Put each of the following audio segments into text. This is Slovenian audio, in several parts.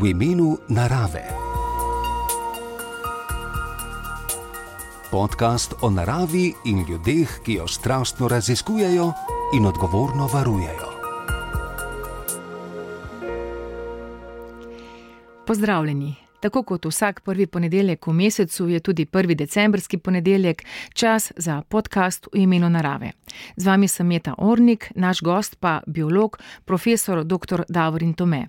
v imenu narave. Podcast o naravi in ljudeh, ki jo strastno raziskujejo in odgovorno varujejo. Pozdravljeni. Tako kot vsak prvi ponedeljek v mesecu je tudi prvi decembrski ponedeljek čas za podcast v imenu narave. Z vami sem Meta Ornik, naš gost pa biolog, profesor dr. Davorin Tome.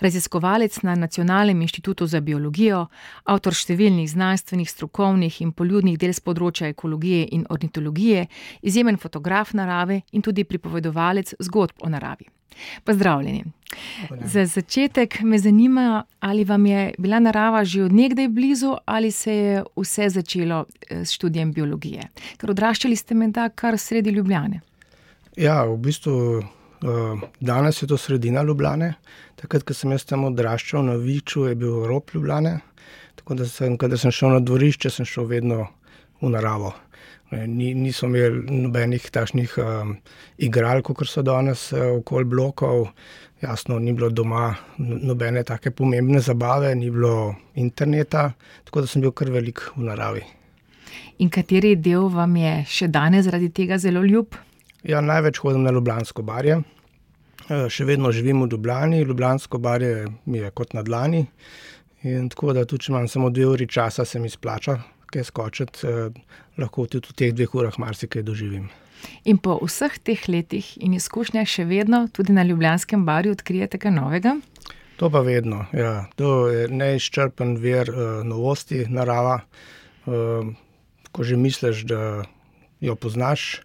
Raziskovalec na Nacionalnem inštitutu za biologijo, avtor številnih znanstvenih, strokovnih in poljudnih del z področja ekologije in ornitologije, izjemen fotograf narave in tudi pripovedovalec zgodb o naravi. Pozdravljeni. Za začetek me zanima, ali vam je bila narava že odnegdaj blizu ali se je vse začelo eh, s študijem biologije. Ker odraščali ste menda kar sredi Ljubljane. Ja, v bistvu eh, danes je to sredina Ljubljane. Takrat, ko sem jaz tam odraščal na Viču, je bil rob Ljubljane. Tako da sem, kadar sem šel na dvorišče, sem šel vedno v naravo. Ni, niso imeli nobenih takšnih um, igral, kot so danes uh, okoli blokov. Jasno, ni bilo doma nobene tako pomembne zabave, ni bilo interneta, tako da sem bil kar velik v naravi. In kateri del vam je še danes zaradi tega zelo ljub? Ja, največ hodim na Ljubljansko barje. Še vedno živim v Ljubljani, Ljubljansko barje mi je kot na dlani. In tako da tudi, če imam samo dve uri časa, se mi splača kaj skočiti, lahko tudi v teh dveh urah marsikaj doživim. In po vseh teh letih in izkušnjah še vedno tudi na Ljubljanskem barju odkrijete kaj novega? To pa vedno. Ja. To je neizčrpen vir uh, novosti, narava. Uh, ko že misliš, da jo poznaš,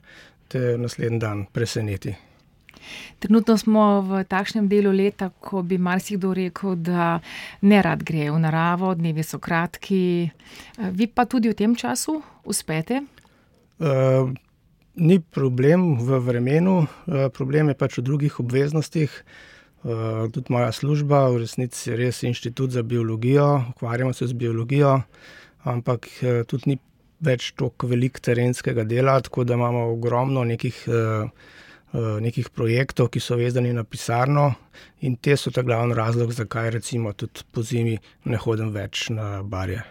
te naslednji dan preseneti. Trenutno smo v takšnem delu leta, ko bi marsikdo rekel, da ne rad gre v naravo, dnevi so kratki. Vi pa tudi v tem času uspete? Uh, ni problem v vremenu, uh, problem je pač v drugih obveznostih. Uh, tudi moja služba, v resnici je res inštitut za biologijo, ukvarjamo se z biologijo, ampak uh, tudi ni več toliko velik terenskega dela, tako da imamo ogromno nekih. Uh, Eh, nekih projektov, ki so vezani na pisarno, in te so ta glavni razlog, zakaj recimo tudi po zimi ne hodim več na barje.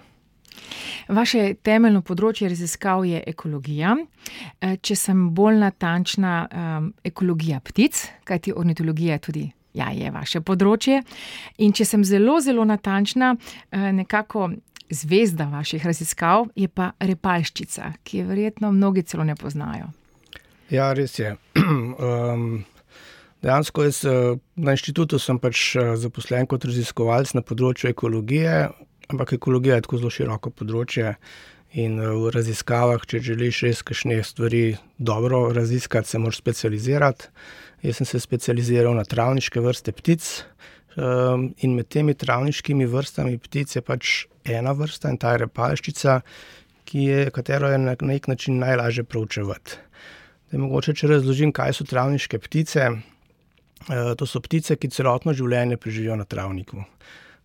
Vaše temeljno področje raziskav je ekologija. Eh, če sem bolj natančna, ekologija ptic, kajti ornitologija je tudi. Ja, je vaše področje. In če sem zelo, zelo natančna, eh, nekako zvezda vaših raziskav je pa repalščica, ki jo verjetno mnogi celo ne poznajo. Ja, res je. um, dejansko jaz eh, na inštitutu sem pač eh, zaposlen kot raziskovalec na področju ekologije, ampak ekologija je tako zelo široko področje. In eh, v raziskavah, če želiš res kakšne stvari dobro raziskati, se moraš specializirati. Jaz sem se specializiral na travniške vrste ptic. Um, in med temi travniškimi vrstami ptic je pač ena vrsta in ta je repalščica, ki je, katero je na nek način najlažje proučevati. Da je mogoče, če razložim, kaj so travniške ptice. Eh, to so ptice, ki celotno življenje preživijo na travniku.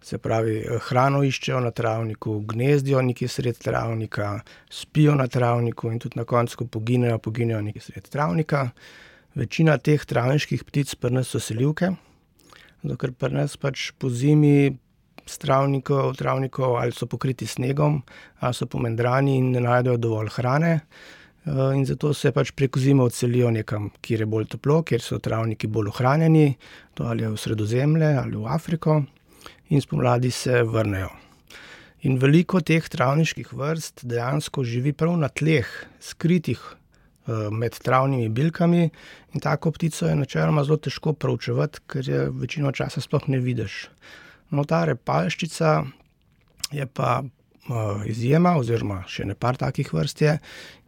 Se pravi, eh, hrano iščejo na travniku, gnezdijo nekje sred travnika, spijo na travniku in tudi na koncu, ko poginejo, poginejo nekje sred travnika. Večina teh travniških ptic prnes so selivke, zato ker prnes pač po zimi stravnikov, travnikov ali so pokriti snegom, ali so pomendrani in ne najdejo dovolj hrane. Eh, in zato se pač preko zime odselijo nekam, kjer je bolj toplo, kjer so travniki bolj ohranjeni, to ali v Sredozemlje ali v Afriko, in spomladi se vrnejo. In veliko teh travniških vrst dejansko živi prav na tleh, skritih eh, med travnimi bilkami, in tako ptico je načeloma zelo težko proučevati, ker je večino časa sploh ne vidiš. No, ta repalščica je pa uh, izjema, oziroma še ne par takih vrst je,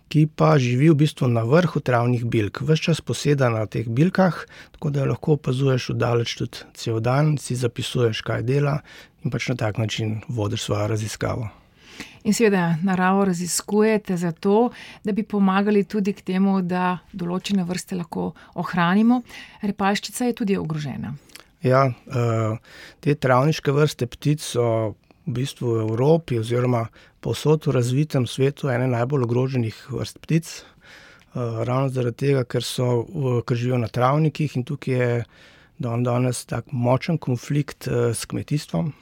ki pa živi v bistvu na vrhu travnih bilk, vse čas poseda na teh bilkah, tako da jo lahko opazuješ oddaleč tudi cel dan, si zapisuješ, kaj dela in pač na tak način vodiš svojo raziskavo. In seveda naravo raziskujete zato, da bi pomagali tudi k temu, da določene vrste lahko ohranimo. Repaščica je tudi ogrožena. Ja, eh, te travniške vrste ptic so v bistvu v Evropi oziroma posod v razvitem svetu ene najbolj ogroženih vrst ptic. Uh, ravno zaradi tega, ker, so, ker živijo na travnikih in tukaj je da on danes tako močen konflikt s kmetijstvom.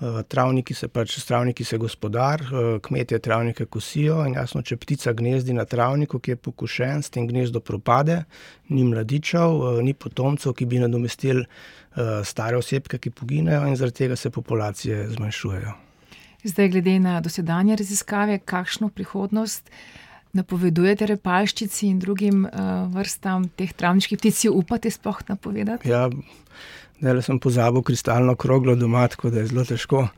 Travniki se pač, travniki se gospodar, kmetje travnike kosijo in jasno, če ptica gnezdi na travniku, ki je pokušen, s tem gnezdo propade, ni mladičev, ni potomcev, ki bi nadomestili stare osebke, ki poginejo in zaradi tega se populacije zmanjšujejo. Zdaj, glede na dosedanje raziskave, kakšno prihodnost napovedujete repalščici in drugim uh, vrstam teh travniških ptic, upate sploh napovedati? Ja, zdaj sem pozabil kristalno kroglo doma, tako da je zelo težko.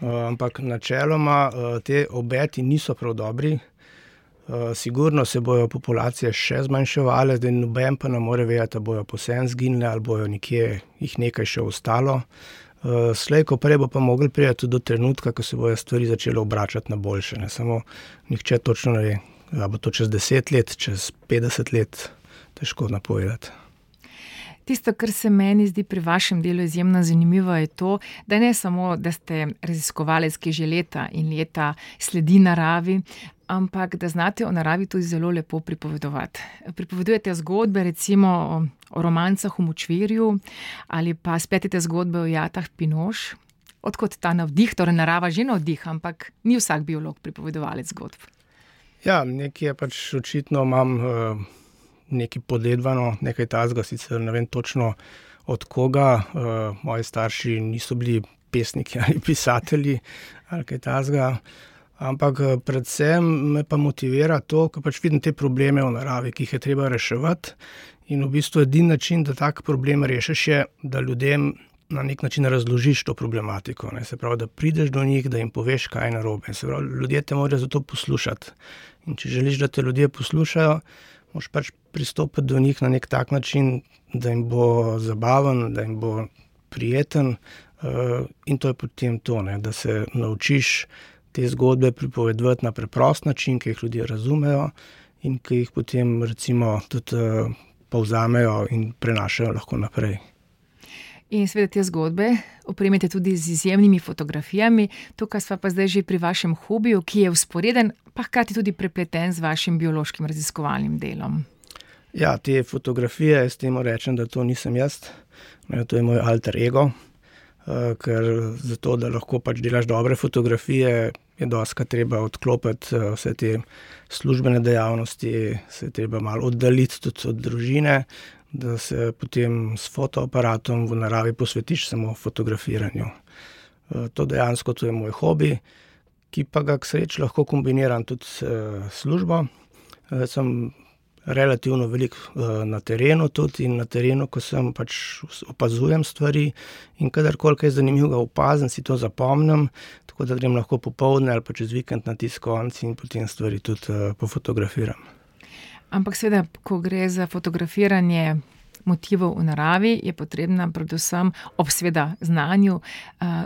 Uh, ampak načeloma uh, te obeti niso prav dobri. Uh, sigurno se bodo populacije še zmanjševale, zdaj noben pa ne more vedeti, da bojo posebej zginile ali bojo nekje jih nekaj še ostalo. Slej, ko prej bo pa mogli priti do trenutka, ko se bodo stvari začele obračati na boljše. Ne? Samo nihče točno ne ve, da bo to čez 10 let, čez 50 let, težko napovedati. Tisto, kar se meni zdi pri vašem delu izjemno zanimivo, je to, da ne samo, da ste raziskovalec, ki že leta in leta sledi naravi, ampak da znate o naravi tudi zelo lepo pripovedovati. Pripovedujete zgodbe, recimo o, o romancah v Močvirju ali pa spletete zgodbe o jatah Pinoš. Odkot ta navdih, torej narava že navdih, ampak ni vsak biolog pripovedovalec zgodb. Ja, nekaj je pač očitno imam. Uh nekaj podedvano, nekaj tazga, sicer ne vem točno od koga. Uh, moji starši niso bili pesniki ali pisatelji ali kaj tazga. Ampak eh, predvsem me pa motivira to, ker pač vidim te probleme v naravi, ki jih je treba reševati. In v bistvu edini način, da tak problem rešiš, je, da ljudem na nek način razložiš to problematiko. Ne? Se pravi, da prideš do njih, da jim poveš, kaj je narobe. Se pravi, ljudje te morajo zato poslušati. In če želiš, da te ljudje poslušajo, moš pač pristopiti do njih na nek tak način, da jim bo zabaven, da jim bo prijeten. Uh, in to je potem to, ne, da se naučiš te zgodbe pripovedovati na preprost način, ki jih ljudje razumejo in ki jih potem recimo tudi uh, povzamejo in prenašajo lahko naprej. In seveda te zgodbe opremite tudi z izjemnimi fotografijami. Tukaj smo pa zdaj že pri vašem hobiju, ki je usporeden, pa hkrati tudi prepleten z vašim biološkim raziskovalnim delom. Ja, te fotografije, jaz temu rečem, da to nisem jaz, to je moj alter ego. Uh, ker zato, da lahko pač delaš dobre fotografije, je doska treba odklopiti uh, vse te službene dejavnosti, se je treba malo oddaljiti tudi od družine, da se potem s fotoaparatom v naravi posvetiš samo fotografiranju. Eh, to dejansko to je moj hobi, ki pa ga k sreči lahko kombiniram tudi s eh, službo. Eh, sem relativno velik na terenu tudi in na terenu, ko sem pač opazujem stvari in kadarkoli je zanimivo opazim, si to zapomnim, tako da grem lahko popovdne ali pa čez vikend na tiskovnici in potem stvari tudi pofotografiram. Ampak, seveda, ko gre za fotografiranje motivov v naravi, je potrebna, predvsem ob sveda znanju, uh,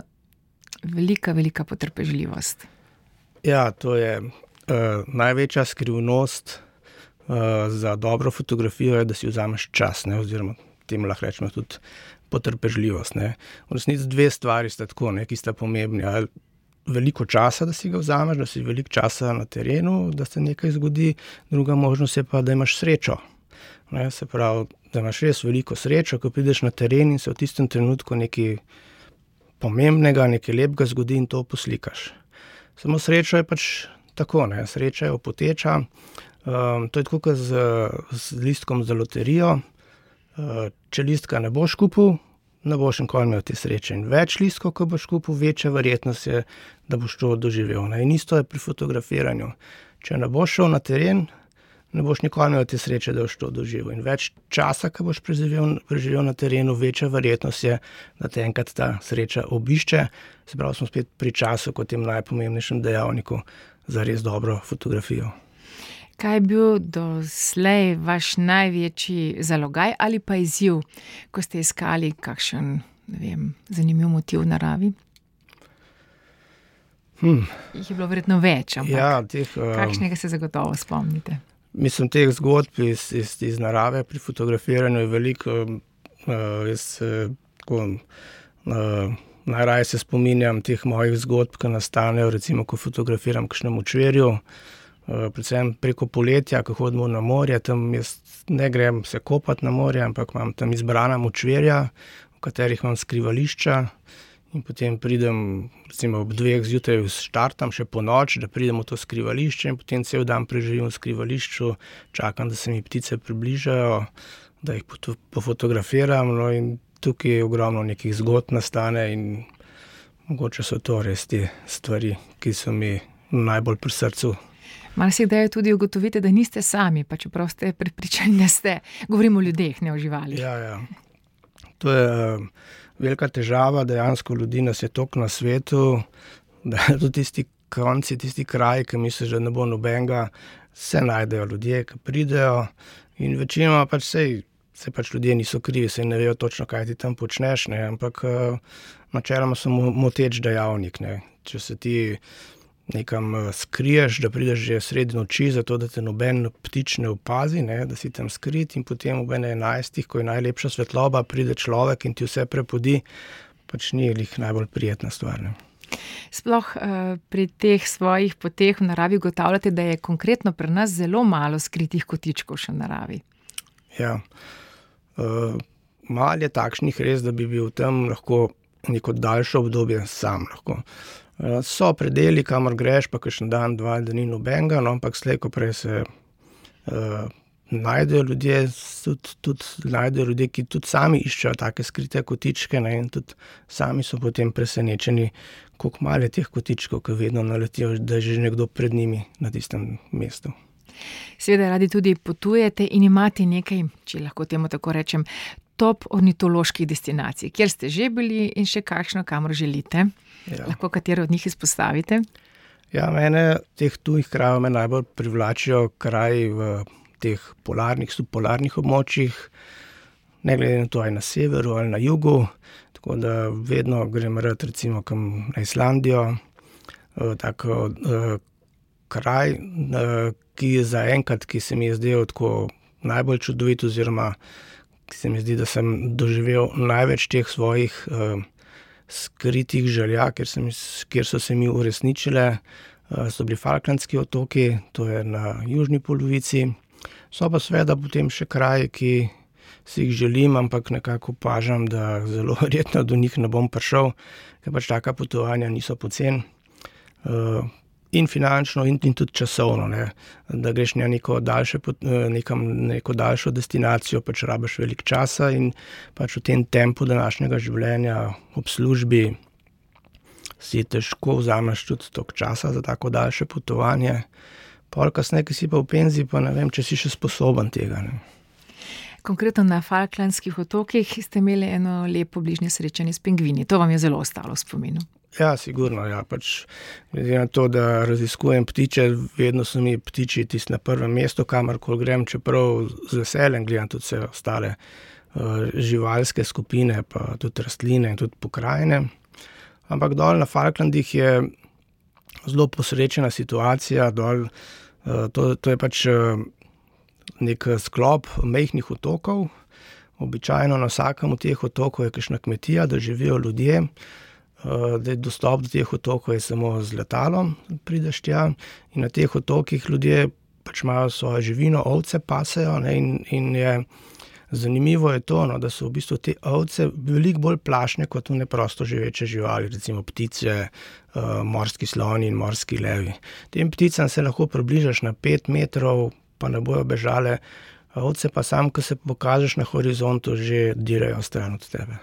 velika, velika potrpežljivost. Ja, to je uh, največja skrivnost uh, za dobro fotografijo, je, da si vzameš čas, ne, oziroma temu lahko rečemo tudi potrpežljivost. Ne. V resnici dve stvari sta tako, ne, ki sta pomembni. Veliko časa, da si ga vzameš, da si veliko časa na terenu, da se nekaj zgodi, druga možnost je pa, da imaš srečo. Ne, se pravi, da imaš res veliko srečo, ko prideš na teren in se v tistem trenutku nekaj pomembnega, nekaj lepega zgodi in to poslikaš. Samo sreča je pač tako, ne, sreča je opoteča. Um, to je tako kot z, z listkom za loterijo. Uh, če listka ne boš kupil, ne boš nikoli imel te sreče. In več listkov, ko boš kupil, večja verjetnost je, da boš to doživel. Ne? In isto je pri fotografiranju. Če ne boš šel na teren, ne boš nikoli imel te sreče, da boš to doživel. In več časa, ki boš preživel, preživel na terenu, večja verjetnost je, da te enkrat ta sreča obišče. Se pravi, smo spet pri času kot tem najpomembnejšem dejavniku za res dobro fotografijo. Kaj je bil doslej vaš največji zalogaj ali pa izziv, ko ste iskali kakšen vem, zanimiv motiv v naravi? Hmm. Jih je bilo verjetno več, ampak ja, teh, um, kakšnega se zagotovo spomnite? Mislim, teh zgodb iz, iz, iz narave pri fotografiranju je veliko. Uh, jaz, uh, uh, najraje se spominjam teh mojih zgodb, ki nastanejo, recimo, ko fotografiram kakšno močverjo. Predvsem preko poletja, ko hodimo na morje, tam jaz ne grem se kopati na morje, ampak imam tam izbrana močverja, v katerih imam skrivališča. In potem pridem, recimo ob dveh zjutraj, štartam še po noč, da pridem v to skrivališče, in potem cel dan preživim v skrivališču, čakam, da se mi ptice približajo, da jih pofotografiram. No, in tukaj je ogromno nekih zgodb nastane, in mogoče so to res te stvari, ki so mi najbolj pri srcu. Malo se da tudi ugotovite, da niste sami, pa čeprav ste pripričani, da ste. Govorimo o ljudeh, ne o živalih. Ja, ja. To je uh, velika težava, dejansko ljudi nas je toliko na svetu, da tudi tisti konci, tisti kraj, ki misliš, da ne bo nobenega, se najdejo ljudje, ki pridejo. In večinoma pač sej, se pač ljudje niso krivi, se ne vejo točno, kaj ti tam počneš, ne? ampak uh, načeloma so moteč dejavnik. Ne? Če se ti nekam eh, skriješ, da prideš že sredi noči, zato da te noben ptič ne opazi, ne, da si tam skrit, in potem ob 11, ko je najlepša svetloba, pride človek in ti vse prepodi, pač ni jih najbolj prijetna stvar. Ne. Sploh uh, pri teh svojih poteh v naravi ugotavljate, da je konkretno pri nas zelo malo skritih kotičkov še v naravi. Ja, uh, malo je takšnih res, da bi bil tam lahko neko daljše obdobje sam. Lahko. Eh, so predeli, kamor greš, pa še dan, dva, da ni nobenega, no, ampak slej, ko prej se uh, najdejo ljudje, tudi, tudi najdejo ljudje, ki tudi sami iščejo take skrite kotičke, ne, in tudi sami so potem presenečeni, koliko malo je teh kotičkov, ki vedno naletijo, da je že nekdo pred njimi na tistem mestu. Seveda, radi tudi potujete in imate nekaj, če lahko temu tako rečem, top ornitoloških destinacij, kjer ste že bili in še kakšno, kamor želite. Ja. Lahko katero od njih izpostavite? Ja, mene teh tujih krajev najbolj privlačijo kraji v teh polarnih, subpolarnih območjih, ne glede na to, ali na severu ali na jugu. Tako da vedno grem rad, recimo, na Islandijo, eh, tako eh, kraj, eh, ki je zaenkrat, ki se mi je zdel tako najbolj čudovit, oziroma ki se mi zdi, da sem doživel največ teh svojih skritih želja, kjer, sem, kjer so se mi uresničile, eh, so bili Falklandski otoki, to je na južni polovici. So pa seveda potem še kraji, ki si jih želim, ampak nekako pažam, da zelo verjetno do njih ne bom prišel, ker pač taka potovanja niso poceni. Eh, in finančno, in, in tudi časovno. Ne. Da greš na neko, daljše, eh, nekam, neko daljšo destinacijo, pač rabiš veliko časa in pač v tem tempu današnjega življenja ob službi si težko vzameš tudi toliko časa za tako daljše potovanje. Pol kasneje, ki si pa v penziji, pa ne vem, če si še sposoben tega. Ne. Konkretno na Falklandskih otokih ste imeli eno lepo bližnje srečanje s pingvini. To vam je zelo ostalo v spominu. Ja, sigurno. Ja. Pač, glede na to, da raziskujem ptiče, vedno so mi ptiči tisti na prvem mestu, kamor grem, čeprav z veseljem gledam tudi vse ostale uh, živalske skupine, pa tudi rastline in tudi pokrajine. Ampak dol na Falklandih je zelo posrečena situacija. Dol, uh, to, to je pač uh, nek sklop mehkih otokov. Običajno na vsakem od teh otokov je kakšna kmetija, da živijo ljudje. Eh, da je dostop do teh otokov samo z letalom, prideš tja in na teh otokih ljudje pač imajo svojo živino, ovce pasejo. Ne, in, in je zanimivo je to, no, da so v bistvu te ovce veliko bolj plašne kot ne prosto živeče živali, recimo ptice, uh, morski sloni in morski levi. Tem pticam se lahko približaš na pet metrov, pa ne bojo bežale. Ovce pa sam, ko se pokažeš na horizontu, že dirajo stran od tebe.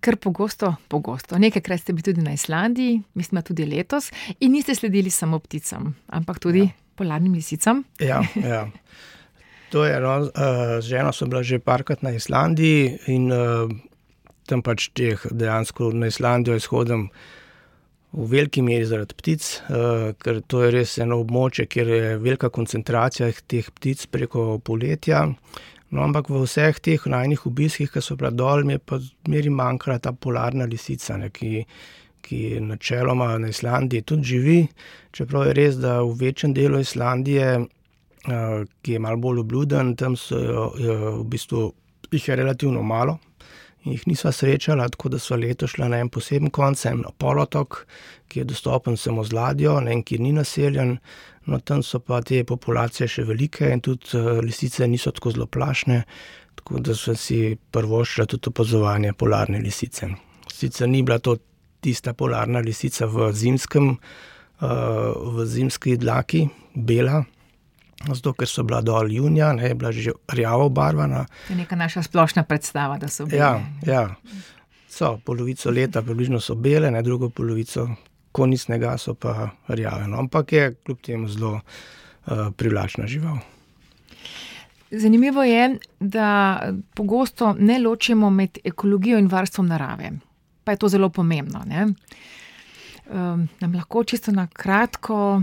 Kar pogosto, pogosto. Nekajkrat ste bili tudi na Islandiji, mislim, tudi letos, in niste sledili samo pticam, ampak tudi ja. polarnim lisicam. Ja, ja. To je eno, uh, z ženo sem bila že parkrat na Islandiji in uh, tam pač teh dejansko na Islandijo izhodim v veliki meri zaradi ptic, uh, ker to je res eno območje, kjer je velika koncentracija teh ptic preko poletja. No, ampak v vseh teh najnih obiskih, ki so bili dol, mi je pa zmeri manjkala ta polarna lisica, ne, ki, ki načeloma na Islandiji tudi živi. Čeprav je res, da v večjem delu Islandije, uh, ki je malo bolj obluden, tam so jo, jo, v bistvu jih je relativno malo jih nisva srečala, tako da sva leto šla na en poseben konec, na polotok, ki je dostopen samo z ladjo, ne en, ki ni naseljen. No, tam so pa te populacije še velike in tudi lisice niso tako zelo plašne, tako da sem si prvošla tudi opazovanje polarne lisice. Sicer ni bila to tista polarna lisica v zimskem, v zimski dlaki, bela, zato ker so bila dol junija, ne, je bila že rjavo obarvana. To je neka naša splošna predstava, da so bile. Ja, ja. So, polovico leta približno so bele, ne, drugo polovico konec snega so pa rjave, no, ampak je kljub temu zelo, privlačna žival. Zanimivo je, da pogosto ne ločimo med ekologijo in varstvom narave. Pa je to zelo pomembno, ne. nam lahko čisto na kratko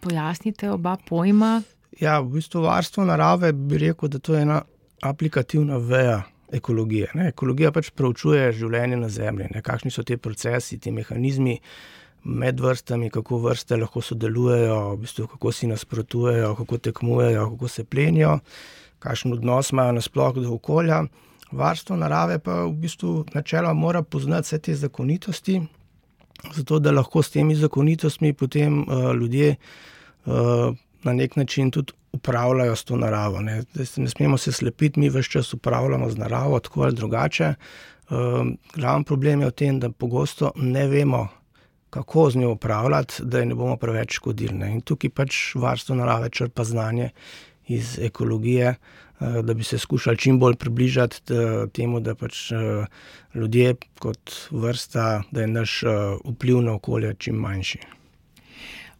pojasnite oba pojma? Ja, v bistvu varstvo narave, bi rekel, da to je ena aplikativna veja ekologije, ne. Ekologija pač preučuje življenje na Zemlji, ne, kakšni so ti procesi, ti mehanizmi med vrstami, kako vrste lahko sodelujejo, v bistvu, kako si nasprotujejo, kako tekmujejo, kako se plenijo, kakšen odnos imajo nasploh do okolja. Varstvo narave pa v bistvu načeloma mora poznati vse te zakonitosti, zato da lahko s temi zakonitostmi potem, ljudje, na neki način tudi upravljajo s to naravo, ne. Zdaj ne smemo se slepiti, mi ves čas upravljamo z naravo, tako ali drugače. glavni problem je v tem, da pogosto ne vemo, kako z njo upravljati, da ji ne bomo preveč škodili, in tukaj pač varstvo narave črpa znanje iz ekologije, da bi se skušali čim bolj približati, temu, da pač, ljudje kot vrsta, da je naš, vpliv na okolje čim manjši.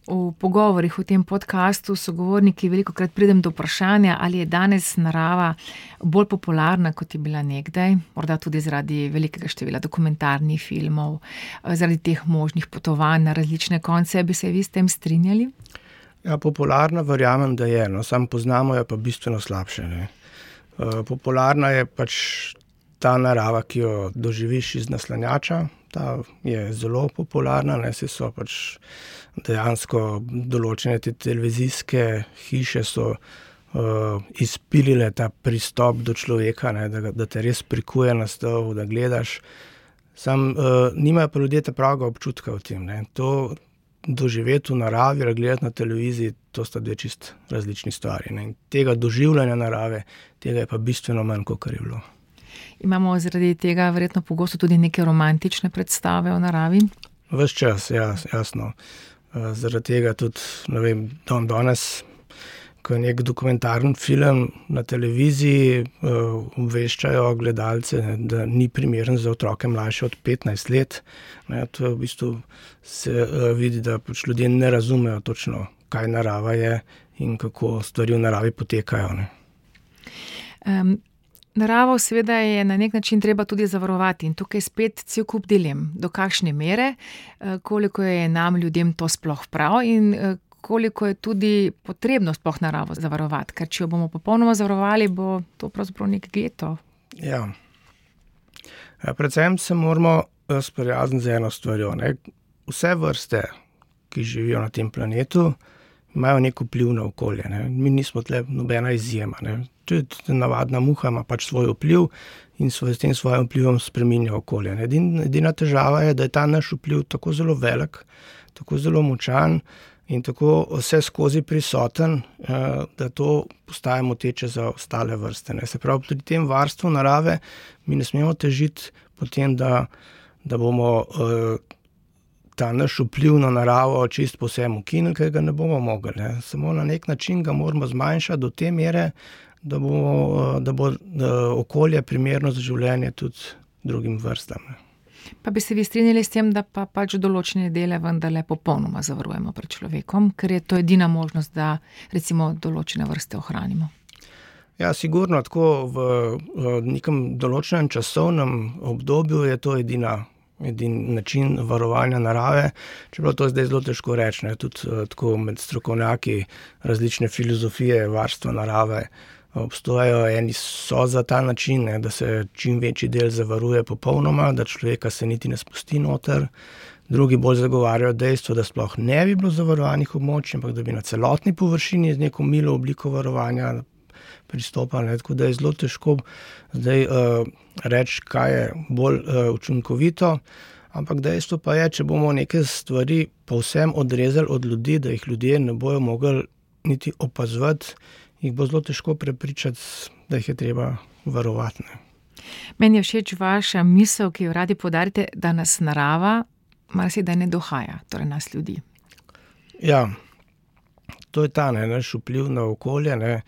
V pogovorih v tem podkastu s sogovorniki velikokrat pridem do vprašanja, ali je danes narava bolj popularna, kot je bila nekdaj, morda tudi zaradi velikega števila dokumentarnih filmov, zaradi teh možnih potovanj na različne konce, bi se vi s tem strinjali? Ja, popularna verjamem, da je, no, samo poznamo jo pa bistveno slabše, ne. popularna je pač ta narava, ki jo doživiš iz naslanjača, ta je zelo popularna, ne, saj so pač dejansko določene te televizijske hiše so, izpilile ta pristop do človeka, ne, da da te res prikuje na stol, da gledaš. Samo, nimajo pa ljudje ta pravega občutka v tem, ne, to doživeti v naravi ali gledati na televiziji, to sta dve čisto različni stvari, ne, in tega doživljanja narave, tega je pa bistveno manj, kakor je bilo. Imamo zaradi tega verjetno pogosto tudi neke romantične predstave o naravi? Ves čas, ja, jasno. zaradi tega tudi, ne vem, dandanes, ko je neki dokumentarni film na televiziji, obveščajo gledalce, da ni primeren za otroke, mlajše od petnajst let. Ne, to je v bistvu, se, vidi, da pač ljudje ne razumejo točno, kaj narava je in kako stvari v naravi potekajo, ne. Naravo seveda je na neki način treba tudi zavarovati in tukaj spet cel kup dilem. Do kakšne mere, koliko je nam ljudem to sploh prav in, koliko je tudi potrebno sploh naravo zavarovati, ker če jo bomo popolnoma zavarovali, bo to pravzaprav neki geto. Ja. Ja, predvsem se moramo, sprijazniti z eno stvarjo, ne. Vse vrste, ki živijo na tem planetu, imajo neki vpliv na okolje, ne, mi nismo tule nobena izjema, ne. Tudi navadna muha ima pač svoj vpliv in s tem svojim vplivom spreminja okolje, ne, edina težava je, da je ta naš vpliv tako zelo velik, tako zelo močan in tako vseskozi prisoten, da to postaja moteče za ostale vrste, ne, se pravi, pri tem varstvu narave mi ne smemo težiti po tem, da, da bomo, ta naš vpliv na naravo čisto povsem ukinili, ker ga ne bomo mogli, ne, samo na neki način ga moramo zmanjšati do te mere, da bomo, da bo, okolje primerno za življenje tudi drugim vrstam, ne. Pa bi se vi strinjali s tem, da pa pač določene dele vendarle popolnoma zavarujemo pred človekom, ker je to edina možnost, da recimo določene vrste ohranimo? Ja, sigurno, tako v, nekem določenem časovnem obdobju je to edina, edini način varovanja narave, čeprav to zdaj zelo težko reči, ne, tudi, tako med strokovnjaki različne filozofije varstva narave obstajajo, eni so za ta način, ne, da se čim večji del zavaruje popolnoma, da človeka se niti ne spusti noter, drugi bolj zagovarjajo dejstvo, da sploh ne bi bilo zavarovanih območij, ampak da bi na celotni površini z neko milo obliko varovanja pristopali. Tako da je zelo težko zdaj uh, reči, kaj je bolj uh, učinkovito. Ampak dejstvo pa je, če bomo neke stvari povsem odrezali od ljudi, da jih ljudje ne bodo mogli niti opazovati, jih bo zelo težko prepričati, da jih je treba varovati. Ne. Meni je všeč vaša misel, ki jo radi podarite, da nas narava marsikdaj ne dohaja, torej nas ljudi. Ja, to je ta ne, naš vpliv na okolje. Ne.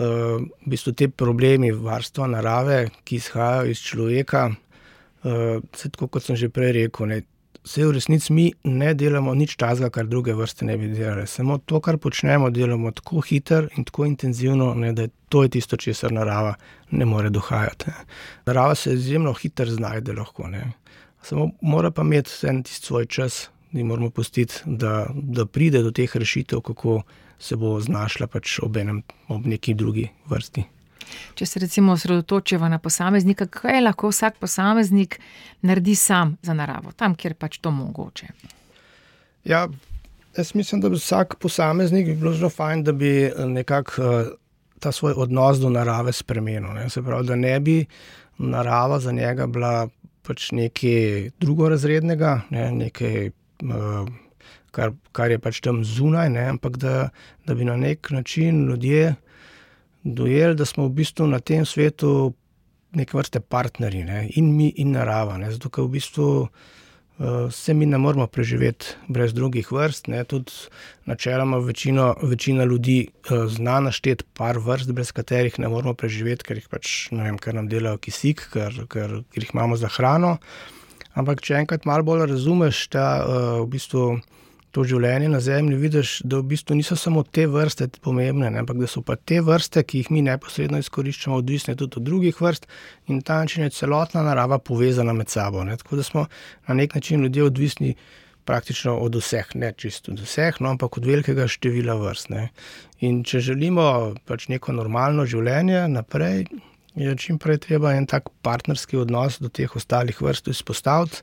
Uh, v bistvu te problemi varstva narave, ki izhajajo iz človeka, uh, tako kot sem že prej rekel, ne, vse v resnici mi ne delamo nič tazga, kar druge vrste ne bi delali. Samo to, kar počnemo, delamo tako hitro in tako intenzivno, ne, da je to je tisto, česar narava ne more dohajati. Ne. Narava se izjemno hitro znajde lahko. Ne. Samo mora pa imeti en tisti svoj čas, da moramo pustiti, da, da pride do teh rešitev, kako se bo znašla pač ob, enem, ob neki drugi vrsti. Če se recimo osredotočimo na posameznika, kaj lahko vsak posameznik naredi sam za naravo, tam, kjer pač to mogoče. Ja, jaz mislim, da bi vsak posameznik bi bilo zelo fajn, da bi nekako uh, ta svoj odnos do narave spremenil. Ne? Se pravi, da ne bi narava za njega bila pač nekaj drugorazrednega, ne? nekaj. Uh, kar, kar je pač tam zunaj, ne, ampak da, da bi na nek način ljudje dojeli, da smo v bistvu na tem svetu neke vrste partnerji, ne, in mi, in narava. Ne, zato, ker v bistvu uh, se mi ne moremo preživeti brez drugih vrst. Ne, tudi načeloma večino, večina ljudi uh, zna našteti par vrst, brez katerih ne moremo preživeti, ker jih pač vem, ker nam delajo kisik, ker, ker, ker jih imamo za hrano. Ampak, če enkrat malo bolj razumeš, da uh, v bistvu to življenje na Zemlji, vidiš, da v bistvu niso samo te vrste pomembne, ne, ampak da so pa te vrste, ki jih mi neposredno izkoriščamo, odvisne tudi od drugih vrst in ta način je celotna narava povezana med sabo. Ne. Tako da smo na nek način ljudje odvisni praktično od vseh, ne čisto od vseh, no, ampak od velikega števila vrst. Ne. In če želimo pač neko normalno življenje naprej, je čim prej treba en tak partnerski odnos do teh ostalih vrst izpostaviti.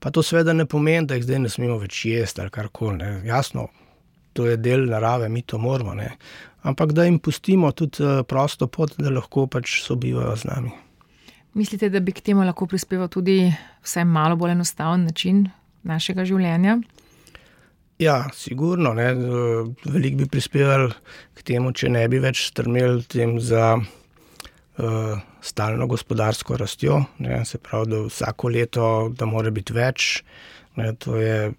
Pa to seveda ne pomeni, da jih zdaj ne smemo več jesti ali karkoli. Jasno, to je del narave, mi to moramo. Ne? Ampak da jim pustimo tudi eh, prosto pot, da lahko pač sobivajo z nami. Mislite, da bi k temu lahko prispeval tudi vsaj malo bolj enostaven način našega življenja? Ja, sigurno. Ne? Veliko bi prispeval k temu, če ne bi več strmeli tem za. Uh, stalno gospodarsko rastjo, ne, se pravi, da vsako leto, da mora biti več. Ne, to je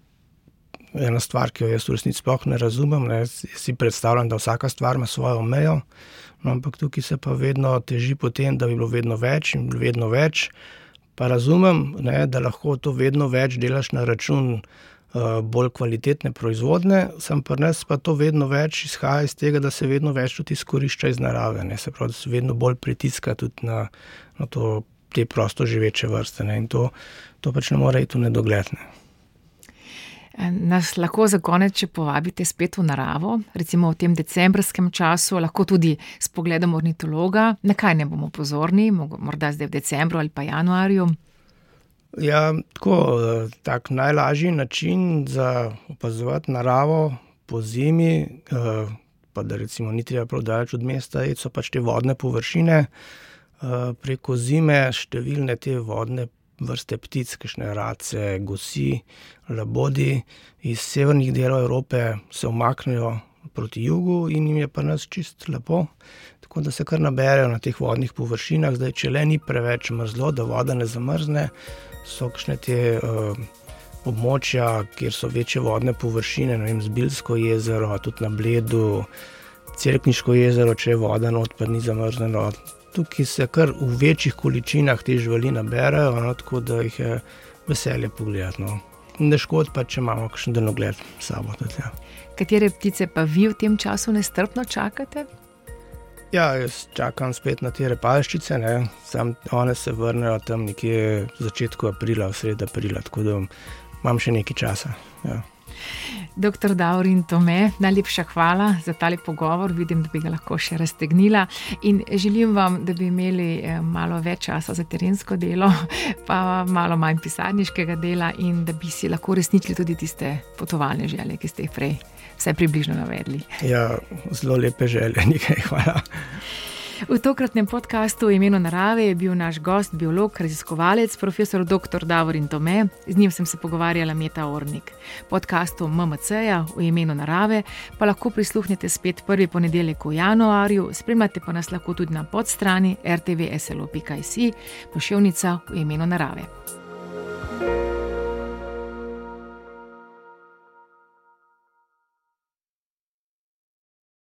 ena stvar, ki jo jaz v resnici sploh ne razumem. Ne, si predstavljam, da vsaka stvar ima svojo mejo, no, ampak tukaj se pa vedno teži po tem, da bi bilo vedno več in vedno več. Pa razumem, ne, da lahko to vedno več delaš na račun. Eh, bolj kvalitetne proizvodne, sem pa res pa to vedno več izhaja iz tega, da se vedno več tudi izkorišča iz narave. Ne? Se pravi, da se vedno bolj pritiska tudi na, na to, te prosto živeče vrste. Ne? In to, to pač ne more iti v nedogledne. Nas lahko za konec, če povabite spet v naravo, recimo v tem decembrskem času, lahko tudi s pogledom ornitologa, na kaj ne bomo pozorni, morda zdaj v decembru ali pa januarju. Ja, tako, tak najlažji način za opazovati naravo po zimi, eh, pa da recimo ni treba prodajati od mesta, so pač te vodne površine. Eh, preko zime številne te vodne vrste ptic, kajšne race, gosi, labodi iz severnih delov Evrope se omaknejo proti jugu in jim je pa nas čist lepo. Tako da se kar naberajo na teh vodnih površinah, zdaj če le ni preveč mrzlo, da voda ne zamrzne so kakšne te uh, območja, kjer so večje vodne površine, ne vem, Zbilsko jezero, tudi na Bledu, Cerkniško jezero, če je voda not, pa ni zamrznjeno. Tukaj se kar v večjih količinah te živali naberajo, no, tako da jih je veselje pogledati. No. Ne škod pa, če imamo kakšen denogled s sabo. Tudi, ja. Katere ptice pa vi v tem času nestrpno čakate? Ja, jaz čakam spet na te repaščice, sam one se vrnejo tam nekje v začetku aprila, v sredo aprila, tako da imam še nekaj časa. Ja. Doktor Daurin Tome, najlepša hvala za tale pogovor. Vidim, da bi ga lahko še raztegnila. In želim vam, da bi imeli eh, malo več časa za terensko delo, pa malo manj pisarniškega dela in da bi si lahko resničili tudi tiste potovalne želje, ki ste jih prej vse približno navedli. Ja, zelo lepe želje, nekaj hvala. V tokratnem podkastu v imenu narave je bil naš gost, biolog, raziskovalec, profesor dr. Davorin Tome, z njim sem se pogovarjala Meta Ornik. Podkastu MMC-ja v imenu narave pa lahko prisluhnete spet prvi ponedeljek v januarju, spremljate pa nas lahko tudi na podstrani rtvslo.js, pošiljnica v imenu narave.